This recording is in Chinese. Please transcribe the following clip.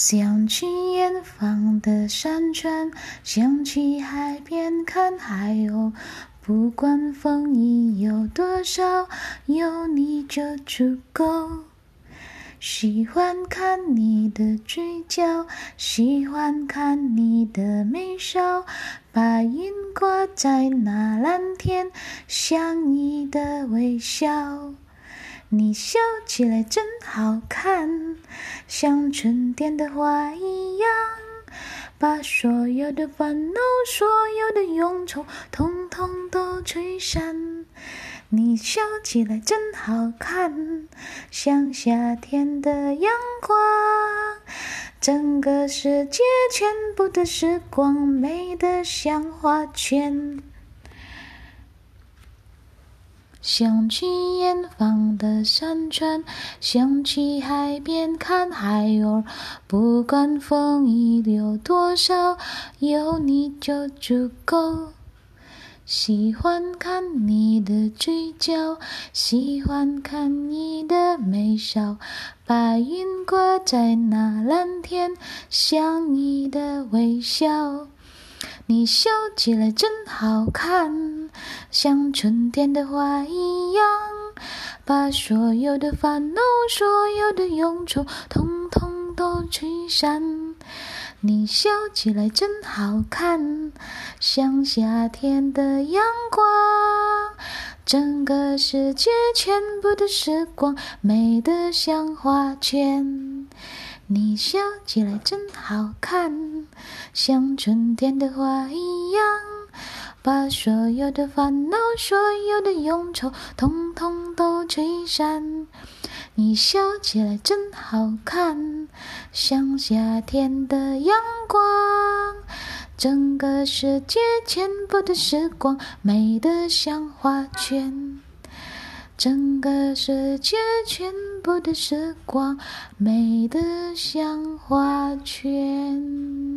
想起远方的山川，想起海边看海鸥。不管风雨有多少，有你就足够。喜欢看你的嘴角，喜欢看你的眉梢，白云挂在那蓝天，像你的微笑。你笑起来真好看，像春天的花一样，把所有的烦恼、所有的忧愁，统统都吹散。你笑起来真好看，像夏天的阳光，整个世界全部的时光美得像画卷。想起远方的山川，想起海边看海鸥，不管风雨有多少，有你就足够。喜欢看你的嘴角，喜欢看你的眉梢，白云挂在那蓝天，像你的微笑。你笑起来真好看，像春天的花一样，把所有的烦恼、所有的忧愁，统统都吹散。你笑起来真好看，像夏天的阳光，整个世界全部的时光美得像画卷。你笑起来真好看，像春天的花一样，把所有的烦恼、所有的忧愁，统统都吹散。你笑起来真好看，像夏天的阳光，整个世界全部的时光美得像画卷，整个世界全部的时光美得像画卷。